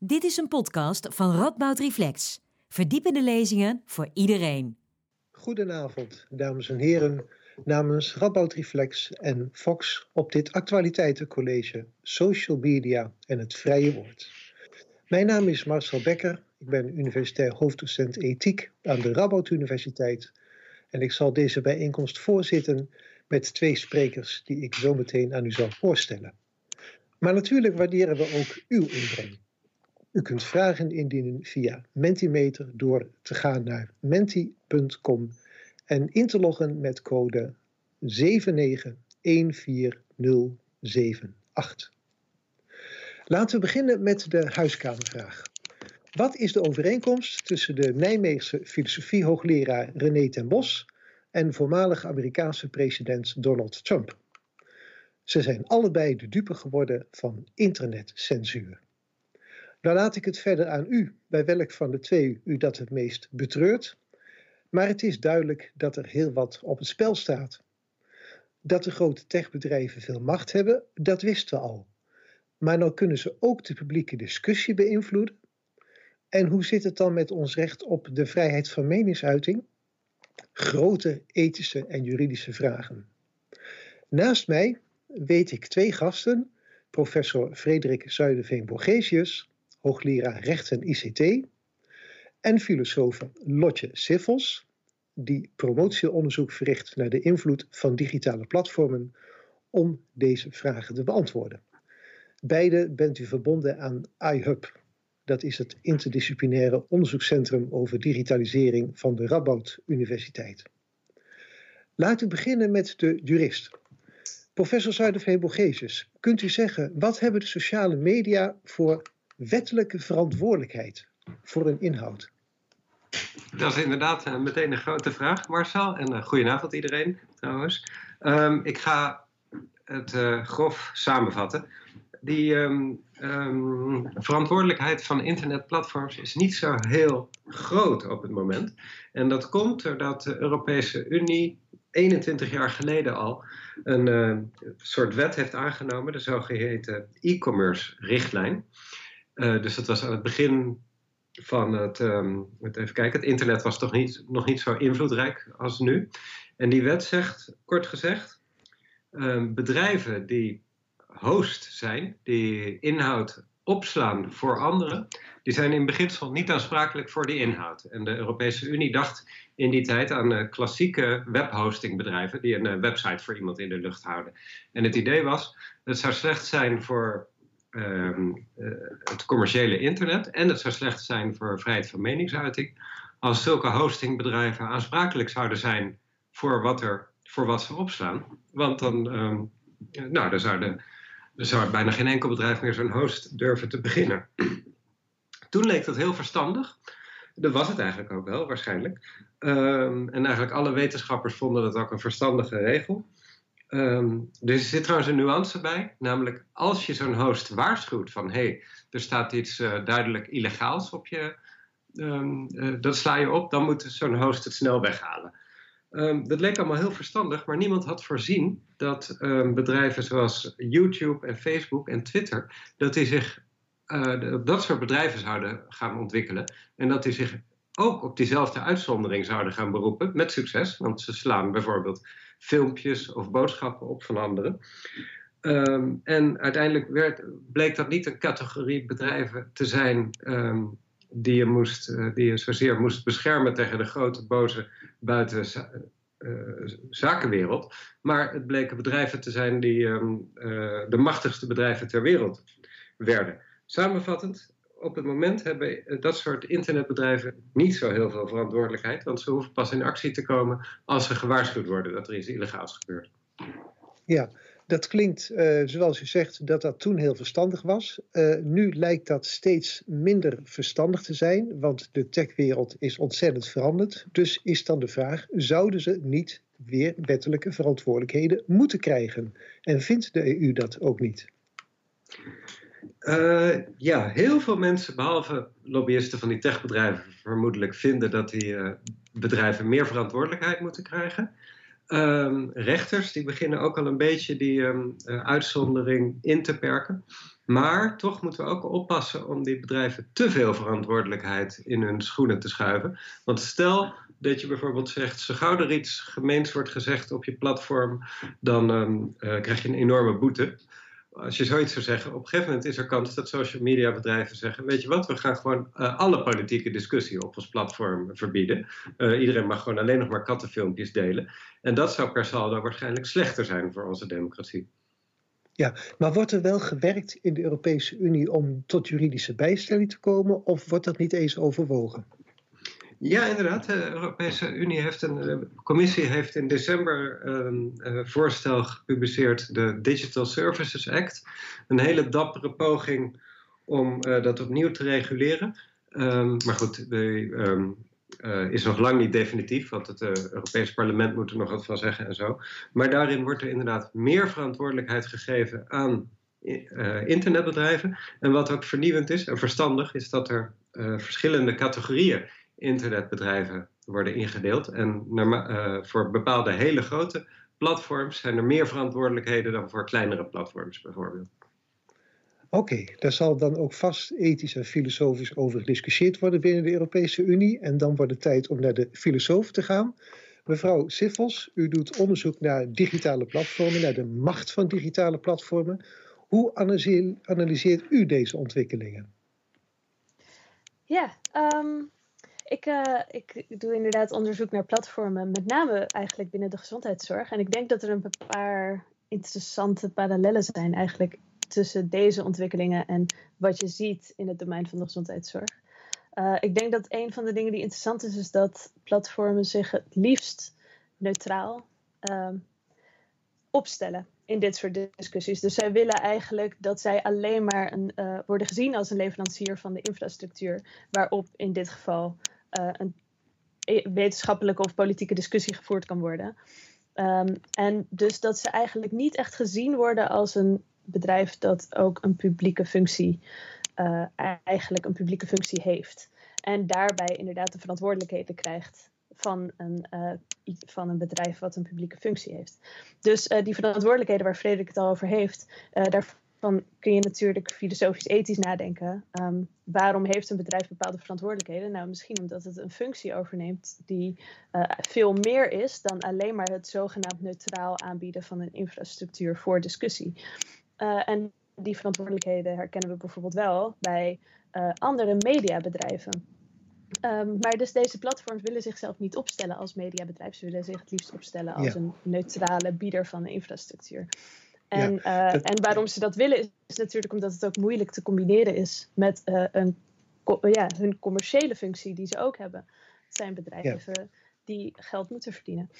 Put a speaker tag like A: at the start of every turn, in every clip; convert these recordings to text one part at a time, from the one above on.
A: Dit is een podcast van Radboud Reflex. Verdiepende lezingen voor iedereen.
B: Goedenavond, dames en heren. Namens Radboud Reflex en Fox op dit actualiteitencollege Social Media en het Vrije Woord. Mijn naam is Marcel Becker. Ik ben universitair hoofddocent ethiek aan de Radboud Universiteit. En ik zal deze bijeenkomst voorzitten met twee sprekers die ik zo meteen aan u zal voorstellen. Maar natuurlijk waarderen we ook uw inbreng. U kunt vragen indienen via Mentimeter door te gaan naar menti.com en in te loggen met code 7914078. Laten we beginnen met de huiskamervraag. Wat is de overeenkomst tussen de Nijmeegse filosofiehoogleraar René ten Bos en voormalig Amerikaanse president Donald Trump? Ze zijn allebei de dupe geworden van internetcensuur. Nou laat ik het verder aan u, bij welk van de twee u dat het meest betreurt. Maar het is duidelijk dat er heel wat op het spel staat. Dat de grote techbedrijven veel macht hebben, dat wisten we al. Maar nou kunnen ze ook de publieke discussie beïnvloeden. En hoe zit het dan met ons recht op de vrijheid van meningsuiting? Grote ethische en juridische vragen. Naast mij weet ik twee gasten, professor Frederik Zuiderveen-Borgesius, hoogleraar recht en ICT, en filosoof Lotje Siffels, die promotieonderzoek verricht naar de invloed van digitale platformen om deze vragen te beantwoorden. Beide bent u verbonden aan iHub. Dat is het interdisciplinaire onderzoekscentrum over digitalisering van de Radboud Universiteit. Laten we beginnen met de jurist. Professor Zuiderveen-Borgesius, kunt u zeggen, wat hebben de sociale media voor wettelijke verantwoordelijkheid voor hun inhoud?
C: Dat is inderdaad uh, meteen een grote vraag, Marcel. En uh, goedenavond iedereen, trouwens. Um, ik ga het uh, grof samenvatten. Die um, um, verantwoordelijkheid van internetplatforms is niet zo heel groot op het moment. En dat komt doordat de Europese Unie 21 jaar geleden al een soort wet heeft aangenomen, de zogeheten e-commerce richtlijn. Uh, dus dat was aan het begin van het, um, even kijken, het internet was toch niet, nog niet zo invloedrijk als nu. En die wet zegt, kort gezegd, um, bedrijven die host zijn, die inhoud opslaan voor anderen, die zijn in beginsel niet aansprakelijk voor die inhoud. En de Europese Unie dacht in die tijd aan uh, klassieke webhostingbedrijven die een uh, website voor iemand in de lucht houden. En het idee was, het zou slecht zijn voor um, uh, het commerciële internet en het zou slecht zijn voor vrijheid van meningsuiting als zulke hostingbedrijven aansprakelijk zouden zijn voor wat, er, voor wat ze opslaan. Want dan, um, nou, dan zou, de, dan zou bijna geen enkel bedrijf meer zo'n host durven te beginnen. Toen leek dat heel verstandig. Dat was het eigenlijk ook wel, waarschijnlijk. Um, en eigenlijk alle wetenschappers vonden dat ook een verstandige regel. Um, er zit trouwens een nuance bij, namelijk als je zo'n host waarschuwt van hé, hey, er staat iets uh, duidelijk illegaals op je, um, uh, dat sla je op, dan moet zo'n host het snel weghalen. Um, dat leek allemaal heel verstandig, maar niemand had voorzien dat bedrijven zoals YouTube en Facebook en Twitter, dat die zich uh, dat soort bedrijven zouden gaan ontwikkelen en dat die zich ook op diezelfde uitzondering zouden gaan beroepen, met succes, want ze slaan bijvoorbeeld filmpjes of boodschappen op van anderen. Um, en uiteindelijk werd, bleek dat niet een categorie bedrijven te zijn um, die, je moest, uh, die je zozeer moest beschermen tegen de grote boze buiten uh, zakenwereld. Maar het bleken bedrijven te zijn die um, uh, de machtigste bedrijven ter wereld werden. Samenvattend, op het moment hebben dat soort internetbedrijven niet zo heel veel verantwoordelijkheid, want ze hoeven pas in actie te komen als ze gewaarschuwd worden dat er iets illegaals gebeurt.
B: Ja, dat klinkt uh, zoals u zegt dat dat toen heel verstandig was. Uh, nu lijkt dat steeds minder verstandig te zijn, want de techwereld is ontzettend veranderd. Dus is dan de vraag: zouden ze niet weer wettelijke verantwoordelijkheden moeten krijgen? En vindt de EU dat ook niet?
C: Uh, ja, heel veel mensen, behalve lobbyisten van die techbedrijven, vermoedelijk vinden dat die uh, bedrijven meer verantwoordelijkheid moeten krijgen. Ehm, rechters die beginnen ook al een beetje die um, uitzondering in te perken. Maar toch moeten we ook oppassen om die bedrijven te veel verantwoordelijkheid in hun schoenen te schuiven. Want stel dat je bijvoorbeeld zegt, zo gauw er iets gemeens wordt gezegd op je platform, dan uh, krijg je een enorme boete. Als je zoiets zou zeggen, op een gegeven moment is er kans dat social media bedrijven zeggen, weet je wat, we gaan gewoon uh, alle politieke discussie op ons platform verbieden. Uh, iedereen mag gewoon alleen nog maar kattenfilmpjes delen. En dat zou per saldo waarschijnlijk slechter zijn voor onze democratie.
B: Ja, maar wordt er wel gewerkt in de Europese Unie om tot juridische bijstelling te komen, of wordt dat niet eens overwogen?
C: Ja, inderdaad. De Europese Unie heeft een, de commissie heeft in december een uh, voorstel gepubliceerd, de Digital Services Act. Een hele dappere poging om uh, dat opnieuw te reguleren. Um, maar goed, de, uh, is nog lang niet definitief, want het Europees Parlement moet er nog wat van zeggen en zo. Maar daarin wordt er inderdaad meer verantwoordelijkheid gegeven aan internetbedrijven. En wat ook vernieuwend is en verstandig, is dat er verschillende categorieën internetbedrijven worden ingedeeld. En uh, voor bepaalde hele grote platforms zijn er meer verantwoordelijkheden dan voor kleinere platforms bijvoorbeeld.
B: Oké, okay, daar zal dan ook vast ethisch en filosofisch over gediscussieerd worden binnen de Europese Unie. En dan wordt het tijd om naar de filosoof te gaan. Mevrouw Siffels, u doet onderzoek naar digitale platformen, naar de macht van digitale platformen. Hoe analyseert u deze ontwikkelingen?
D: Ja, um, ik, uh, ik doe inderdaad onderzoek naar platformen, met name eigenlijk binnen de gezondheidszorg. En ik denk dat er een paar interessante parallellen zijn eigenlijk tussen deze ontwikkelingen en wat je ziet in het domein van de gezondheidszorg. Uh, ik denk dat een van de dingen die interessant is, is dat platformen zich het liefst neutraal uh, opstellen in dit soort discussies. Dus zij willen eigenlijk dat zij alleen maar een, uh, worden gezien als een leverancier van de infrastructuur, waarop in dit geval een wetenschappelijke of politieke discussie gevoerd kan worden. Um, en dus dat ze eigenlijk niet echt gezien worden als een bedrijf dat ook een publieke functie, uh, eigenlijk een publieke functie heeft. En daarbij inderdaad de verantwoordelijkheden krijgt van een, uh, van een bedrijf wat een publieke functie heeft. Dus die verantwoordelijkheden waar Frederik het al over heeft, uh, daar dan kun je natuurlijk filosofisch-ethisch nadenken. Um, waarom heeft een bedrijf bepaalde verantwoordelijkheden? Nou, misschien omdat het een functie overneemt die uh, veel meer is dan alleen maar het zogenaamd neutraal aanbieden van een infrastructuur voor discussie. Uh, en die verantwoordelijkheden herkennen we bijvoorbeeld wel bij uh, andere mediabedrijven. Um, maar dus deze platforms willen zichzelf niet opstellen als mediabedrijf. Ze willen zich het liefst opstellen als ja. een neutrale bieder van de infrastructuur. En, ja, uh, en waarom ze dat willen is natuurlijk omdat het ook moeilijk te combineren is met uh, een, ja, hun commerciële functie die ze ook hebben. Het zijn bedrijven ja. die geld moeten verdienen.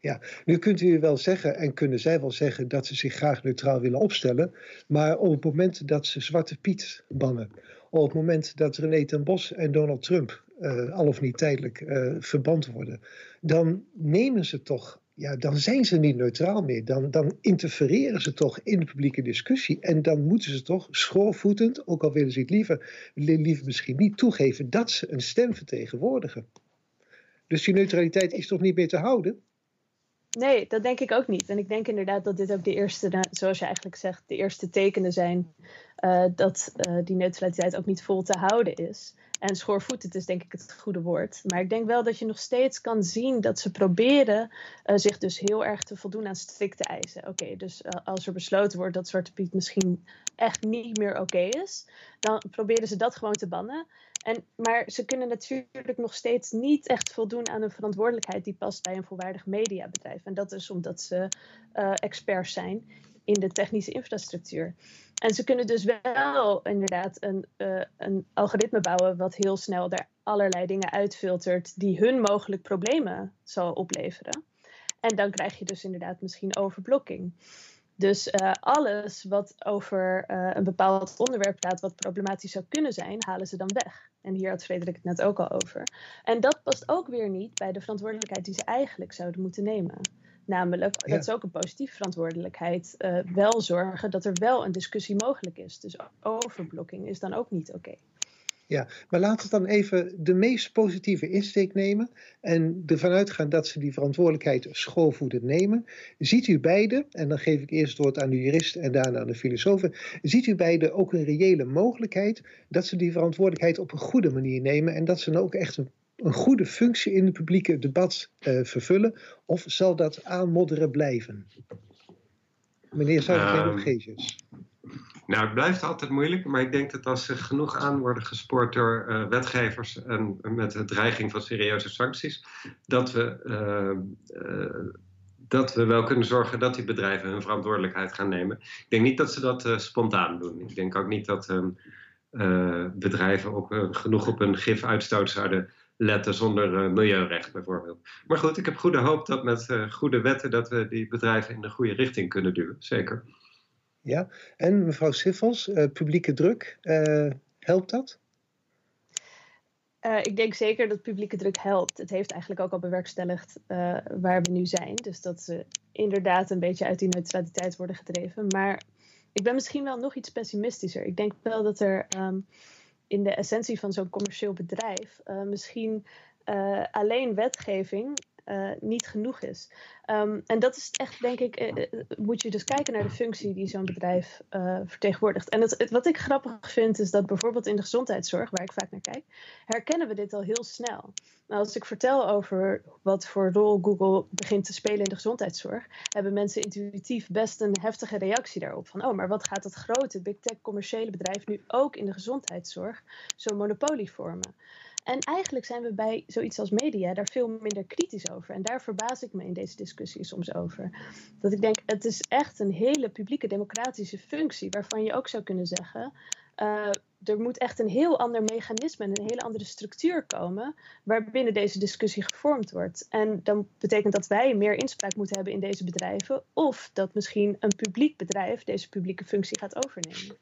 B: Ja, nu kunt u wel zeggen en kunnen zij wel zeggen dat ze zich graag neutraal willen opstellen. Maar op het moment dat ze Zwarte Piet bannen, op het moment dat René ten Bos en Donald Trump uh, al of niet tijdelijk uh, verband worden, dan nemen ze toch ja, dan zijn ze niet neutraal meer. Dan, dan interfereren ze toch in de publieke discussie. En dan moeten ze toch schoorvoetend, ook al willen ze het liever, liever misschien niet toegeven, dat ze een stem vertegenwoordigen. Dus die neutraliteit is toch niet meer te houden?
D: Nee, dat denk ik ook niet. En ik denk inderdaad dat dit ook de eerste, zoals je eigenlijk zegt, de eerste tekenen zijn uh, dat uh, die neutraliteit ook niet vol te houden is. En schoorvoetend is denk ik het goede woord. Maar ik denk wel dat je nog steeds kan zien dat ze proberen uh, zich dus heel erg te voldoen aan strikte eisen. Oké, dus uh, als er besloten wordt dat Zwarte Piet misschien echt niet meer oké is, dan proberen ze dat gewoon te bannen. En, maar ze kunnen natuurlijk nog steeds niet echt voldoen aan een verantwoordelijkheid die past bij een volwaardig mediabedrijf. En dat is omdat ze uh, experts zijn in de technische infrastructuur. En ze kunnen dus wel inderdaad een, uh, een algoritme bouwen wat heel snel er allerlei dingen uitfiltert die hun mogelijk problemen zal opleveren. En dan krijg je dus inderdaad misschien overblokking. Dus uh, alles wat over uh, een bepaald onderwerp praat wat problematisch zou kunnen zijn, halen ze dan weg. En hier had Frederik het net ook al over. En dat past ook weer niet bij de verantwoordelijkheid die ze eigenlijk zouden moeten nemen. Namelijk, ja. dat is ook een positieve verantwoordelijkheid, uh, wel zorgen dat er wel een discussie mogelijk is. Dus overblokking is dan ook niet oké. Okay.
B: Ja, maar laten we dan even de meest positieve insteek nemen en ervan uitgaan dat ze die verantwoordelijkheid schoolvoedend nemen. Ziet u beide, en dan geef ik eerst het woord aan de jurist en daarna aan de filosofen, ziet u beide ook een reële mogelijkheid dat ze die verantwoordelijkheid op een goede manier nemen en dat ze dan ook echt een, een goede functie in het publieke debat uh, vervullen? Of zal dat aanmodderen blijven? Meneer Zuiderveen um,
C: nou, het blijft altijd moeilijk, maar ik denk dat als ze genoeg aan worden gespoord door uh, wetgevers en met de dreiging van serieuze sancties, dat we, uh, uh, dat we wel kunnen zorgen dat die bedrijven hun verantwoordelijkheid gaan nemen. Ik denk niet dat ze dat spontaan doen. Ik denk ook niet dat bedrijven op, genoeg op een gifuitstoot zouden letten zonder milieurecht bijvoorbeeld. Maar goed, ik heb goede hoop dat met goede wetten dat we die bedrijven in de goede richting kunnen duwen. Zeker.
B: Ja, en mevrouw Siffels, uh, publieke druk, uh, helpt dat?
D: Uh, ik denk zeker dat publieke druk helpt. Het heeft eigenlijk ook al bewerkstelligd waar we nu zijn. Dus dat ze inderdaad een beetje uit die neutraliteit worden gedreven. Maar ik ben misschien wel nog iets pessimistischer. Ik denk wel dat er um, in de essentie van zo'n commercieel bedrijf misschien alleen wetgeving uh, niet genoeg is. Um, en dat is echt, denk ik, uh, moet je dus kijken naar de functie die zo'n bedrijf vertegenwoordigt. En het, wat ik grappig vind, is dat bijvoorbeeld in de gezondheidszorg, waar ik vaak naar kijk, herkennen we dit al heel snel. Nou, als ik vertel over wat voor rol Google begint te spelen in de gezondheidszorg, hebben mensen intuïtief best een heftige reactie daarop. Van, oh, maar wat gaat dat grote big tech commerciële bedrijf nu ook in de gezondheidszorg zo'n monopolie vormen? En eigenlijk zijn we bij zoiets als media daar veel minder kritisch over. En daar verbaas ik me in deze discussie soms over. Dat ik denk, het is echt een hele publieke democratische functie, waarvan je ook zou kunnen zeggen. Uh, er moet echt een heel ander mechanisme en een hele andere structuur komen waarbinnen deze discussie gevormd wordt. En dan betekent dat wij meer inspraak moeten hebben in deze bedrijven, of dat misschien een publiek bedrijf deze publieke functie gaat overnemen.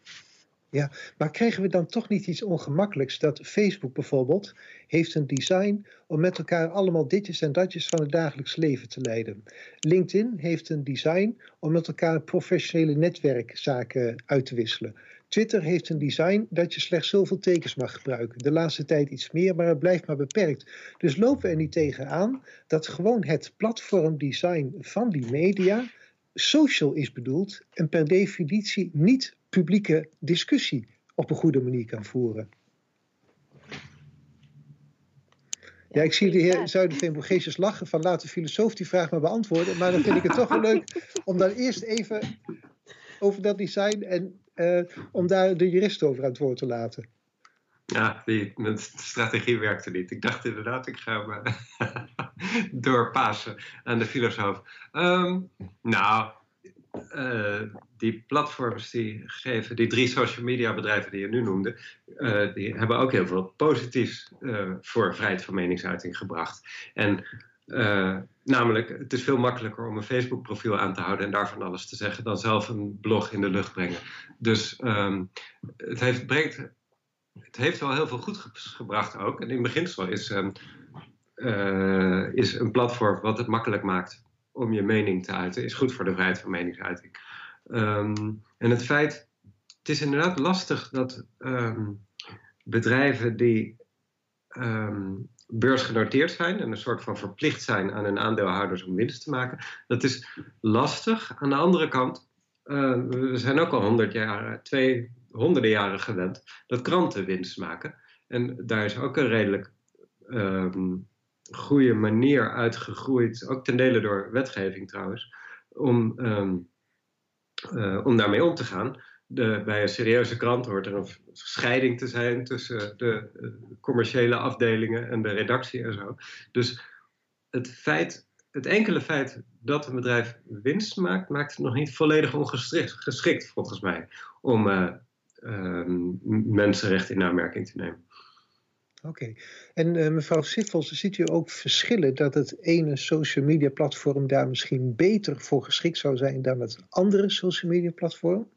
B: Ja, maar krijgen we dan toch niet iets ongemakkelijks dat Facebook bijvoorbeeld heeft een design om met elkaar allemaal ditjes en datjes van het dagelijks leven te leiden. LinkedIn heeft een design om met elkaar professionele netwerkzaken uit te wisselen. Twitter heeft een design dat je slechts zoveel tekens mag gebruiken. De laatste tijd iets meer, maar het blijft maar beperkt. Dus lopen we er niet tegenaan dat gewoon het platformdesign van die media social is bedoeld en per definitie niet publieke discussie op een goede manier kan voeren. Ja, ik zie de heer Zuiderveen-Borgesius lachen van laat de filosoof die vraag maar beantwoorden. Maar dan vind ik het toch wel leuk om dan eerst even over dat design en uh, om daar de jurist over aan het woord te laten.
C: Ja, die, mijn strategie werkte niet. Ik dacht inderdaad, ik ga hem doorpassen aan de filosoof. Um, nou, uh, die platforms die geven, die drie social media bedrijven die je nu noemde, uh, die hebben ook heel veel positiefs uh, voor vrijheid van meningsuiting gebracht. En namelijk, het is veel makkelijker om een Facebook profiel aan te houden en daarvan alles te zeggen, dan zelf een blog in de lucht brengen. Dus um, het, heeft, het heeft wel heel veel goed gebracht ook. En in beginsel is, um, is een platform wat het makkelijk maakt om je mening te uiten, is goed voor de vrijheid van meningsuiting. Um, en het feit, het is inderdaad lastig dat um, bedrijven die um, beursgenoteerd zijn en een soort van verplicht zijn aan hun aandeelhouders om winst te maken, dat is lastig. Aan de andere kant, we zijn ook al honderd jaar, twee, honderden jaren gewend dat kranten winst maken. En daar is ook een redelijk goede manier uitgegroeid, ook ten dele door wetgeving trouwens, om, um, uh, om daarmee om te gaan. De, bij een serieuze krant hoort er een scheiding te zijn tussen de uh, commerciële afdelingen en de redactie en zo. Dus het feit, het enkele feit dat een bedrijf winst maakt, maakt het nog niet volledig ongeschikt volgens mij om uh, mensenrechten in aanmerking te nemen.
B: Oké. En uh, mevrouw Siffels, ziet u ook verschillen dat het ene social media platform daar misschien beter voor geschikt zou zijn dan het andere social media platform?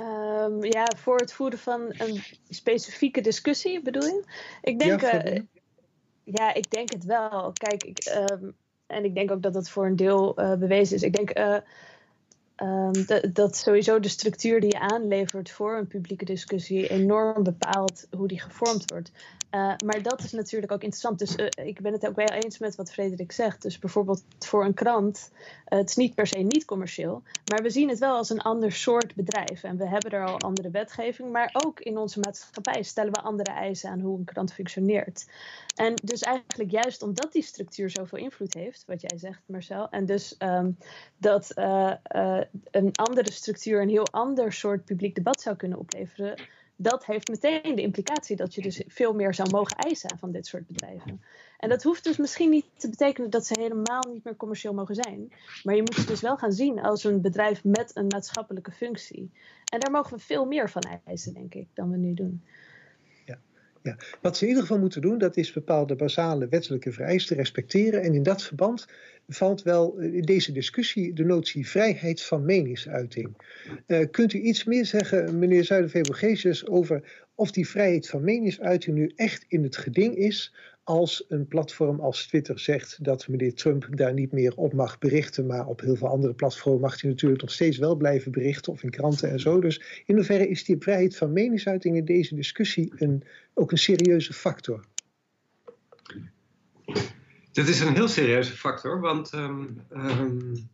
D: Um, ja, voor het voeren van een specifieke discussie bedoel je? Ik denk, ja, uh, ja ik denk het wel. Kijk, ik, um, en ik denk ook dat dat voor een deel uh, bewezen is. Ik denk um, dat sowieso de structuur die je aanlevert voor een publieke discussie enorm bepaalt hoe die gevormd wordt. Uh, maar dat is natuurlijk ook interessant. Dus uh, ik ben het ook wel eens met wat Frederik zegt. Dus bijvoorbeeld voor een krant, uh, het is niet per se niet commercieel, maar we zien het wel als een ander soort bedrijf. En we hebben er al andere wetgeving, maar ook in onze maatschappij stellen we andere eisen aan hoe een krant functioneert. En dus eigenlijk juist omdat die structuur zoveel invloed heeft, wat jij zegt Marcel, en dus um, dat een andere structuur een heel ander soort publiek debat zou kunnen opleveren dat heeft meteen de implicatie dat je dus veel meer zou mogen eisen van dit soort bedrijven. En dat hoeft dus misschien niet te betekenen dat ze helemaal niet meer commercieel mogen zijn. Maar je moet het dus wel gaan zien als een bedrijf met een maatschappelijke functie. En daar mogen we veel meer van eisen, denk ik, dan we nu doen.
B: Ja, wat ze in ieder geval moeten doen, dat is bepaalde basale wettelijke vereisten respecteren. En in dat verband valt wel in deze discussie de notie vrijheid van meningsuiting. Uh, kunt u iets meer zeggen, meneer Zuiderveebogesius, over of die vrijheid van meningsuiting nu echt in het geding is als een platform als Twitter zegt dat meneer Trump daar niet meer op mag berichten, maar op heel veel andere platforms mag hij natuurlijk nog steeds wel blijven berichten, of in kranten en zo. Dus in hoeverre is die vrijheid van meningsuiting in deze discussie een, ook een serieuze factor?
C: Dit is een heel serieuze factor, want um, um,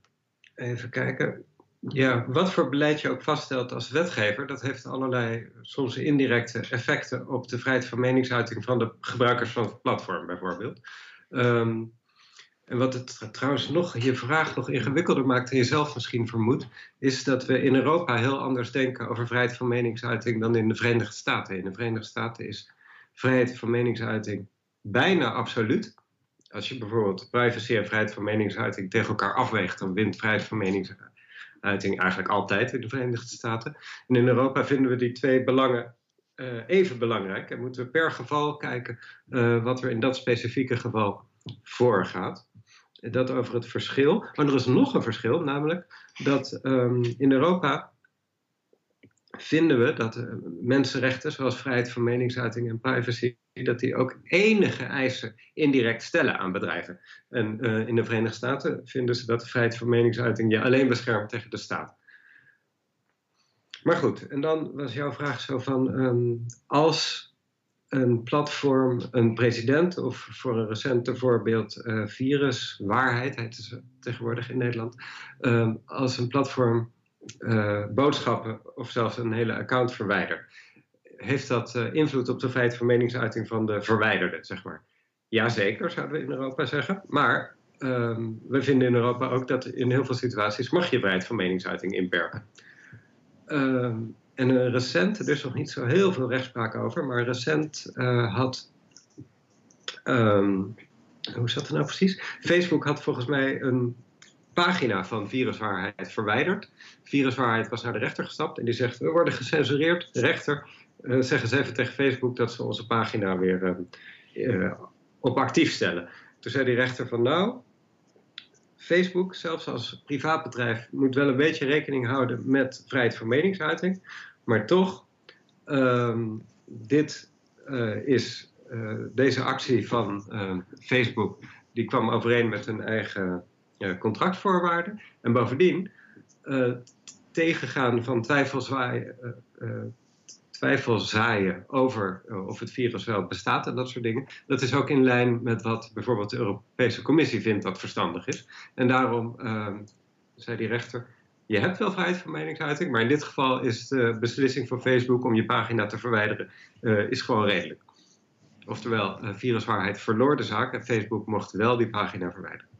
C: even kijken. Ja, wat voor beleid je ook vaststelt als wetgever, dat heeft allerlei soms indirecte effecten op de vrijheid van meningsuiting van de gebruikers van het platform, bijvoorbeeld. Um, en wat het trouwens nog je vraag nog ingewikkelder maakt en je zelf misschien vermoedt, is dat we in Europa heel anders denken over vrijheid van meningsuiting dan in de Verenigde Staten. In de Verenigde Staten is vrijheid van meningsuiting bijna absoluut. Als je bijvoorbeeld privacy en vrijheid van meningsuiting tegen elkaar afweegt, dan wint vrijheid van meningsuiting uiting eigenlijk altijd in de Verenigde Staten. En in Europa vinden we die twee belangen uh, even belangrijk en moeten we per geval kijken uh, wat er in dat specifieke geval voorgaat. Dat over het verschil. Maar er is nog een verschil, namelijk dat um, in Europa vinden we dat uh, mensenrechten zoals vrijheid van meningsuiting en privacy, dat die ook enige eisen indirect stellen aan bedrijven. En uh, in de Verenigde Staten vinden ze dat de vrijheid van meningsuiting je alleen beschermt tegen de staat. Maar goed, en dan was jouw vraag zo van um, als een platform een president of voor een recente voorbeeld uh, viruswaarheid, heet het tegenwoordig in Nederland, um, als een platform boodschappen of zelfs een hele account verwijdert. Heeft dat uh, invloed op de vrijheid van meningsuiting van de verwijderde, zeg maar? Jazeker, zouden we in Europa zeggen. Maar um, we vinden in Europa ook dat in heel veel situaties mag je vrijheid van meningsuiting inperken. Um, en uh, recent, er is nog niet zo heel veel rechtspraak over, maar recent had. Um, hoe zat het nou precies? Facebook had volgens mij een pagina van viruswaarheid verwijderd. Viruswaarheid was naar de rechter gestapt en die zegt: We worden gecensureerd. De rechter uh, zeggen ze even tegen Facebook dat ze onze pagina weer uh, op actief stellen. Toen zei die rechter: van nou. Facebook, zelfs als privaatbedrijf, moet wel een beetje rekening houden met vrijheid van meningsuiting. Maar toch, um, dit is, deze actie van Facebook, die kwam overeen met hun eigen contractvoorwaarden. En bovendien uh, tegengaan van twijfelzaaien, twijfelzaaien over of het virus wel bestaat en dat soort dingen. Dat is ook in lijn met wat bijvoorbeeld de Europese Commissie vindt dat verstandig is. En daarom ehm, zei die rechter. Je hebt wel vrijheid van meningsuiting, maar in dit geval is de beslissing van Facebook om je pagina te verwijderen is gewoon redelijk. Oftewel, viruswaarheid verloor de zaak en Facebook mocht wel die pagina verwijderen.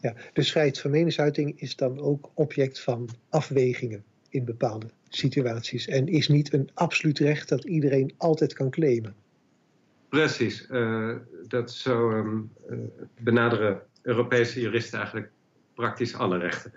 B: Ja, dus vrijheid van meningsuiting is dan ook object van afwegingen in bepaalde situaties en is niet een absoluut recht dat iedereen altijd kan claimen.
C: Precies, uh, dat zo um, uh, benaderen Europese juristen eigenlijk praktisch alle rechten.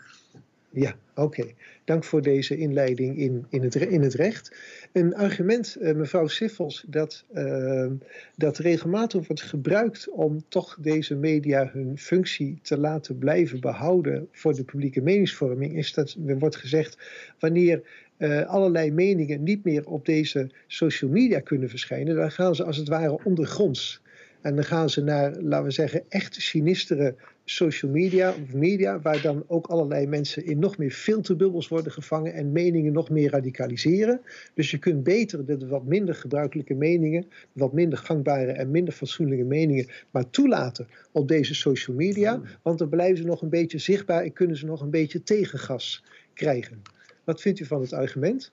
B: Ja, oké. Dank voor deze inleiding in, in, het, in het recht. Een argument, uh, mevrouw Siffels, dat, uh, dat regelmatig wordt gebruikt om toch deze media hun functie te laten blijven behouden voor de publieke meningsvorming, is dat er wordt gezegd wanneer uh, allerlei meningen niet meer op deze social media kunnen verschijnen, dan gaan ze als het ware ondergronds. En dan gaan ze naar, laten we zeggen, echt sinistere social media of media, waar dan ook allerlei mensen in nog meer filterbubbels worden gevangen en meningen nog meer radicaliseren. Dus je kunt beter de wat minder gebruikelijke meningen, wat minder gangbare en minder fatsoenlijke meningen, maar toelaten op deze social media, want dan blijven ze nog een beetje zichtbaar en kunnen ze nog een beetje tegengas krijgen. Wat vindt u van het argument?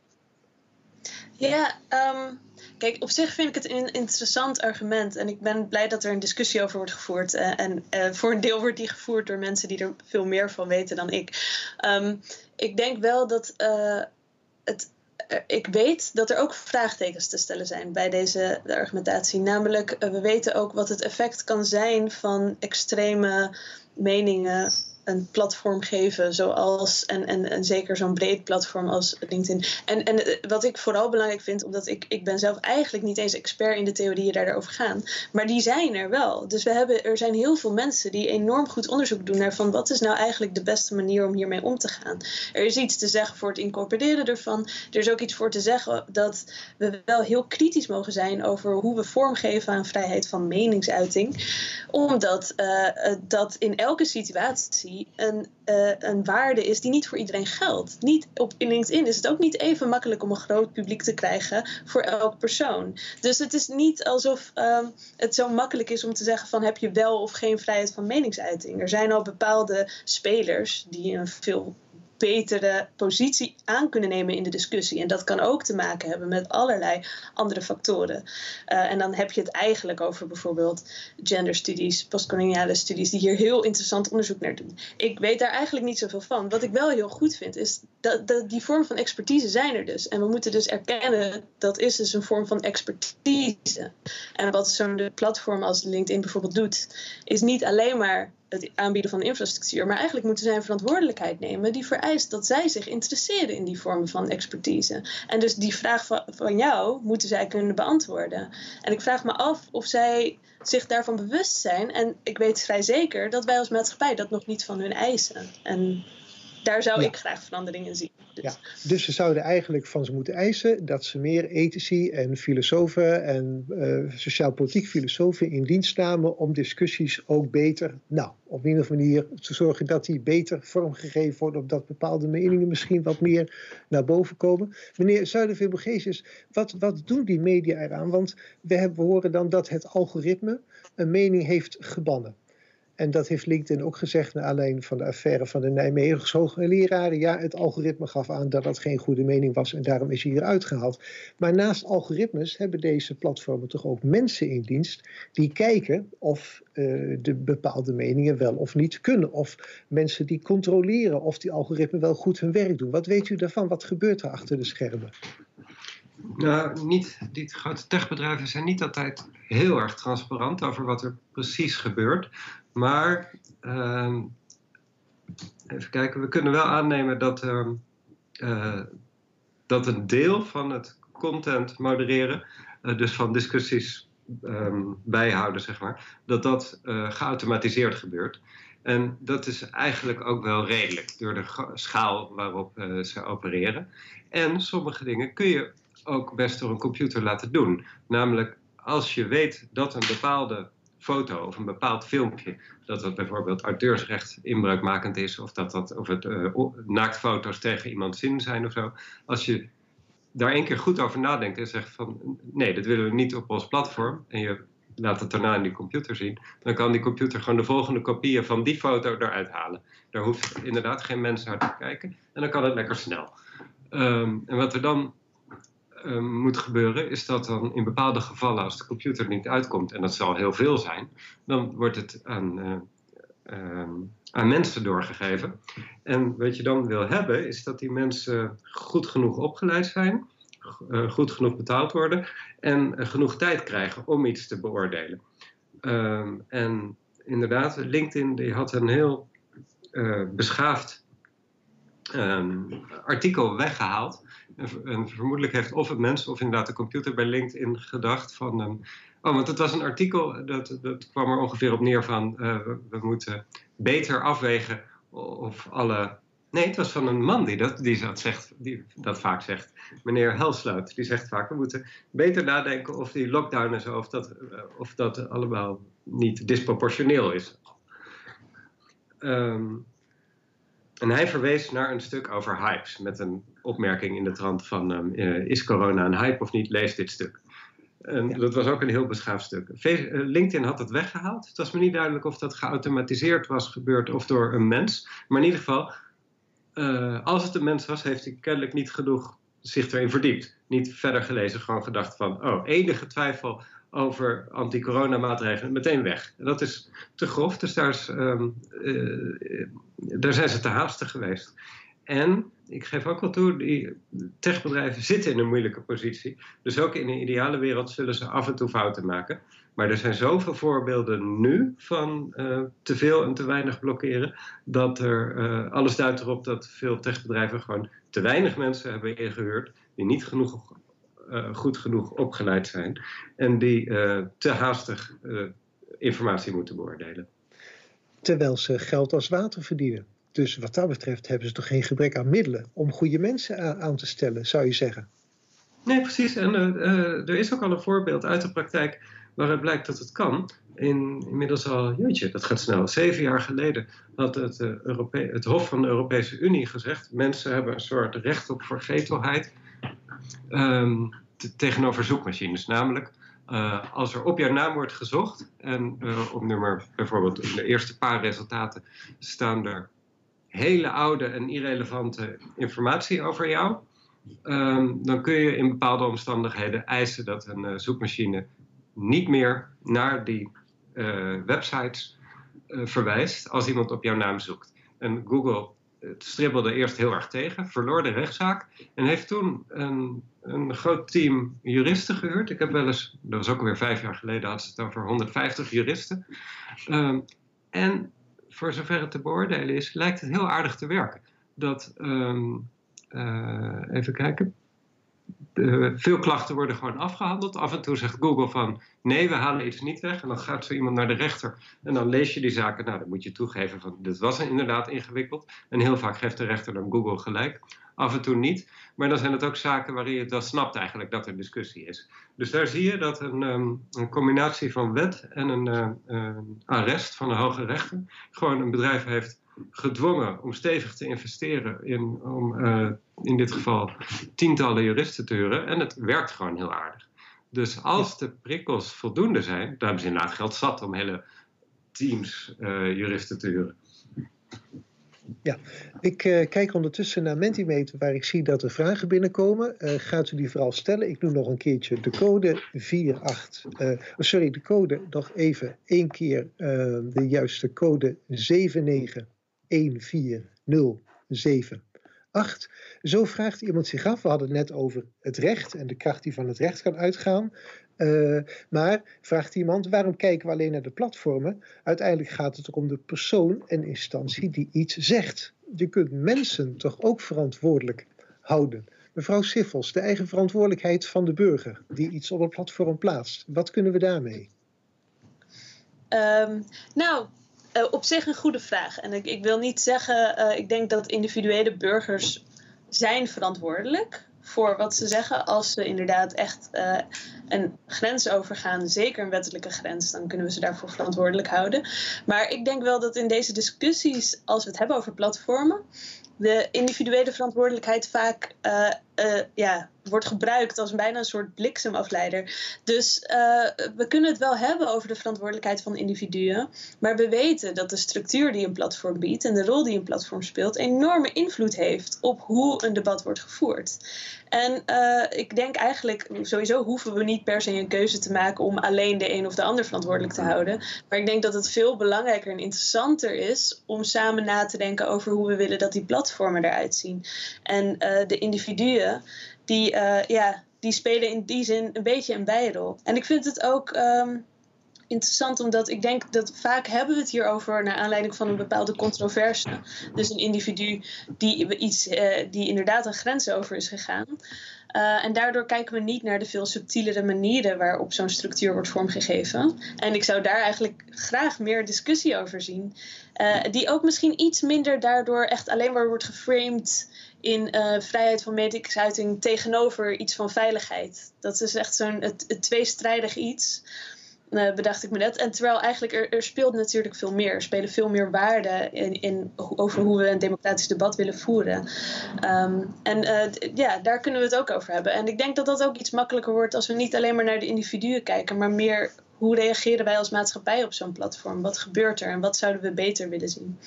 D: Ja, um, kijk, op zich vind ik het een interessant argument. En ik ben blij dat er een discussie over wordt gevoerd. Uh, en uh, voor een deel wordt die gevoerd door mensen die er veel meer van weten dan ik. Um, ik denk wel dat uh, het. Ik weet dat er ook vraagtekens te stellen zijn bij deze de argumentatie. Namelijk, we weten ook wat het effect kan zijn van extreme meningen een platform geven, zoals, en, en, en zeker zo'n breed platform als LinkedIn. En, en eh, wat ik vooral belangrijk vind, omdat ik, ik ben zelf eigenlijk niet eens expert in de theorieën daarover gaan, maar die zijn er wel. Dus we hebben, er zijn heel veel mensen die enorm goed onderzoek doen naar van wat is nou eigenlijk de beste manier om hiermee om te gaan. Er is iets te zeggen voor het incorporeren ervan. Er is ook iets voor te zeggen dat we wel heel kritisch mogen zijn over hoe we vormgeven aan vrijheid van meningsuiting. Omdat uh, dat in elke situatie een, uh, een waarde is die niet voor iedereen geldt. Niet op in LinkedIn is het ook niet even makkelijk om een groot publiek te krijgen voor elk persoon. Dus het is niet alsof um, het zo makkelijk is om te zeggen van heb je wel of geen vrijheid van meningsuiting. Er zijn al bepaalde spelers die een veel betere positie aan kunnen nemen in de discussie. En dat kan ook te maken hebben met allerlei andere factoren. Uh, en dan heb je het eigenlijk over bijvoorbeeld genderstudies, postkoloniale studies, die hier heel interessant onderzoek naar doen. Ik weet daar eigenlijk niet zoveel van. Wat ik wel heel goed vind, is dat, dat die vorm van expertise zijn er dus. En we moeten dus erkennen dat is dus een vorm van expertise. En wat zo'n platform als LinkedIn bijvoorbeeld doet, is niet alleen maar het aanbieden van infrastructuur, maar eigenlijk moeten zij een verantwoordelijkheid nemen die vereist dat zij zich interesseren in die vormen van expertise. En dus die vraag van, jou moeten zij kunnen beantwoorden. En ik vraag me af of zij zich daarvan bewust zijn. En ik weet vrij zeker dat wij als maatschappij dat nog niet van hun eisen. En daar zou ik graag verandering in zien.
B: Dus. Ja, dus ze zouden eigenlijk van ze moeten eisen dat ze meer ethici en filosofen en uh, sociaal-politiek filosofen in dienst namen om discussies ook beter, nou, op een of andere manier te zorgen dat die beter vormgegeven worden, opdat bepaalde meningen misschien wat meer naar boven komen. Meneer Zuiderveel-Borgesius, wat, wat doen die media eraan? Want we, hebben, we horen dan dat het algoritme een mening heeft gebannen. En dat heeft LinkedIn ook gezegd naar aanleiding van de affaire van de Nijmeegse hoogleraren. Ja, het algoritme gaf aan dat dat geen goede mening was en daarom is hij eruit gehaald. Maar naast algoritmes hebben deze platformen toch ook mensen in dienst die kijken of uh, de bepaalde meningen wel of niet kunnen. Of mensen die controleren of die algoritmen wel goed hun werk doen. Wat weet u daarvan? Wat gebeurt er achter de schermen?
C: Nou, niet, die grote techbedrijven zijn niet altijd heel erg transparant over wat er precies gebeurt. Maar uh, even kijken, we kunnen wel aannemen dat, uh, uh, dat een deel van het content modereren, eh, dus van discussies um, bijhouden, zeg maar, dat dat eh, geautomatiseerd gebeurt. En dat is eigenlijk ook wel redelijk door de schaal waarop ze opereren. En sommige dingen kun je ook best door een computer laten doen. Namelijk als je weet dat een bepaalde foto of een bepaald filmpje, dat dat bijvoorbeeld auteursrecht inbreukmakend is, of dat, dat of het uh, naaktfoto's tegen iemand zin zijn of zo. Als je daar één keer goed over nadenkt en zegt van nee, dat willen we niet op ons platform, en je laat het daarna in die computer zien, dan kan die computer gewoon de volgende kopieën van die foto eruit halen. Daar hoeft inderdaad geen mens naar te kijken en dan kan het lekker snel. Um, en wat er dan uh, moet gebeuren, is dat dan in bepaalde gevallen, als de computer niet uitkomt, en dat zal heel veel zijn, dan wordt het aan, uh, uh, aan mensen doorgegeven. En wat je dan wil hebben, is dat die mensen goed genoeg opgeleid zijn, eh, goed genoeg betaald worden en genoeg tijd krijgen om iets te beoordelen. Ehm, en inderdaad, LinkedIn die had een heel eh, beschaafd ehm, artikel weggehaald en, vermoedelijk heeft of het mens of inderdaad de computer bij LinkedIn gedacht van... Um, oh, want het was een artikel, dat, dat kwam er ongeveer op neer van... Uh, we, moeten beter afwegen of alle... Nee, het was van een man die dat, die dat, zegt, die dat vaak zegt. Meneer Helsluit, die zegt vaak... we moeten beter nadenken of die lockdown en zo... of dat, uh, of dat allemaal niet disproportioneel is. Ehm, en hij verwees naar een stuk over hypes met een opmerking in de trant van ehm, eh, is corona een hype of niet, lees dit stuk. En dat was ook een heel beschaafd stuk. Eh, LinkedIn had het weggehaald. Het was me niet duidelijk of dat geautomatiseerd was gebeurd of door een mens. Maar in ieder geval, eh, als het een mens was, heeft hij kennelijk niet genoeg zich erin verdiept. Niet verder gelezen, gewoon gedacht van, oh, enige twijfel over anti-corona-maatregelen, meteen weg. En dat is te grof, dus ehm, eh, daar zijn ze te haastig geweest. En ik geef ook wel toe, die techbedrijven zitten in een moeilijke positie. Dus ook in een ideale wereld zullen ze af en toe fouten maken. Maar er zijn zoveel voorbeelden nu van uh, te veel en te weinig blokkeren, dat er uh, alles duidt erop dat veel techbedrijven gewoon te weinig mensen hebben ingehuurd die niet genoeg, uh, goed genoeg opgeleid zijn en die te haastig informatie moeten beoordelen.
B: Terwijl ze geld als water verdienen. Dus wat dat betreft hebben ze toch geen gebrek aan middelen om goede mensen aan te stellen, zou je zeggen?
C: Nee, precies. En er is ook al een voorbeeld uit de praktijk waaruit blijkt dat het kan. In, inmiddels al, jeetje, dat gaat snel. Zeven jaar geleden had het, uh, het Hof van de Europese Unie gezegd: mensen hebben een soort recht op vergetelheid um, tegenover zoekmachines. Namelijk, uh, als er op jouw naam wordt gezocht en uh, op nummer, bijvoorbeeld in de eerste paar resultaten staan er hele oude en irrelevante informatie over jou. Um, dan kun je in bepaalde omstandigheden eisen dat een zoekmachine niet meer naar die websites verwijst als iemand op jouw naam zoekt. En Google stribbelde eerst heel erg tegen, verloor de rechtszaak en heeft toen een, een groot team juristen gehuurd. Ik heb wel eens, dat was ook alweer vijf jaar geleden, had ze het over 150 juristen. Um, en voor zover het te beoordelen is, lijkt het heel aardig te werken. Dat, um, uh, even kijken, uh, veel klachten worden gewoon afgehandeld. Af en toe zegt Google van nee, we halen iets niet weg. En dan gaat zo iemand naar de rechter. En dan lees je die zaken. Nou, dan moet je toegeven van dit was inderdaad ingewikkeld. En heel vaak geeft de rechter dan Google gelijk. Af en toe niet. Maar dan zijn het ook zaken waarin je wel snapt eigenlijk dat er discussie is. Dus daar zie je dat een, um, een combinatie van wet en een uh, uh, arrest van een hoge rechter gewoon een bedrijf heeft gedwongen om stevig te investeren in, om uh, in dit geval tientallen juristen te huren. En het werkt gewoon heel aardig. Dus als de prikkels voldoende zijn, dan hebben ze inderdaad geld zat om hele teams uh, juristen te huren.
B: Ja, ik uh, kijk ondertussen naar Mentimeter waar ik zie dat er vragen binnenkomen. Uh, gaat u die vooral stellen? Ik noem nog een keertje de code 48. Uh, sorry, de code nog even één keer de juiste code 7914078. Zo vraagt iemand zich af. We hadden het net over het recht en de kracht die van het recht kan uitgaan. Uh, maar vraagt iemand, waarom kijken we alleen naar de platformen? Uiteindelijk gaat het om de persoon en instantie die iets zegt. Je kunt mensen toch ook verantwoordelijk houden. Mevrouw Siffels, de eigen verantwoordelijkheid van de burger die iets op een platform plaatst. Wat kunnen we daarmee?
D: Um, nou, uh, op zich een goede vraag. En ik, ik wil niet zeggen, uh, ik denk dat individuele burgers zijn verantwoordelijk voor wat ze zeggen. Als ze inderdaad echt uh, een grens overgaan, zeker een wettelijke grens, dan kunnen we ze daarvoor verantwoordelijk houden. Maar ik denk wel dat in deze discussies, als we het hebben over platformen, de individuele verantwoordelijkheid vaak ja, wordt gebruikt als bijna een soort bliksemafleider. Dus uh, we kunnen het wel hebben over de verantwoordelijkheid van individuen, maar we weten dat de structuur die een platform biedt en de rol die een platform speelt enorme invloed heeft op hoe een debat wordt gevoerd. En uh, ik denk eigenlijk, sowieso hoeven we niet per se een keuze te maken om alleen de een of de ander verantwoordelijk te houden. Maar ik denk dat het veel belangrijker en interessanter is om samen na te denken over hoe we willen dat die platformen eruit zien. En uh, de individuen, die, uh, ja, die spelen in die zin een beetje een bijrol. En ik vind het ook. Um, interessant omdat ik denk dat vaak hebben we het hier over naar aanleiding van een bepaalde controverse. Dus een individu die, iets, uh, die inderdaad een grens over is gegaan. Uh, en daardoor kijken we niet naar de veel subtielere manieren waarop zo'n structuur wordt vormgegeven. En ik zou daar eigenlijk graag meer discussie over zien. Die ook misschien iets minder daardoor echt alleen maar wordt geframed in uh, vrijheid van meningsuiting tegenover iets van veiligheid. Dat is echt zo'n het, het tweestrijdig iets. uh, bedacht ik me net. En terwijl eigenlijk er, er speelt natuurlijk veel meer. Er spelen veel meer waarden in, in, over hoe we een democratisch debat willen voeren. Um, en uh, ja, daar kunnen we het ook over hebben. En ik denk dat dat ook iets makkelijker wordt als we niet alleen maar naar de individuen kijken, maar meer hoe reageren wij als maatschappij op zo'n platform? Wat gebeurt er en wat zouden we beter willen zien?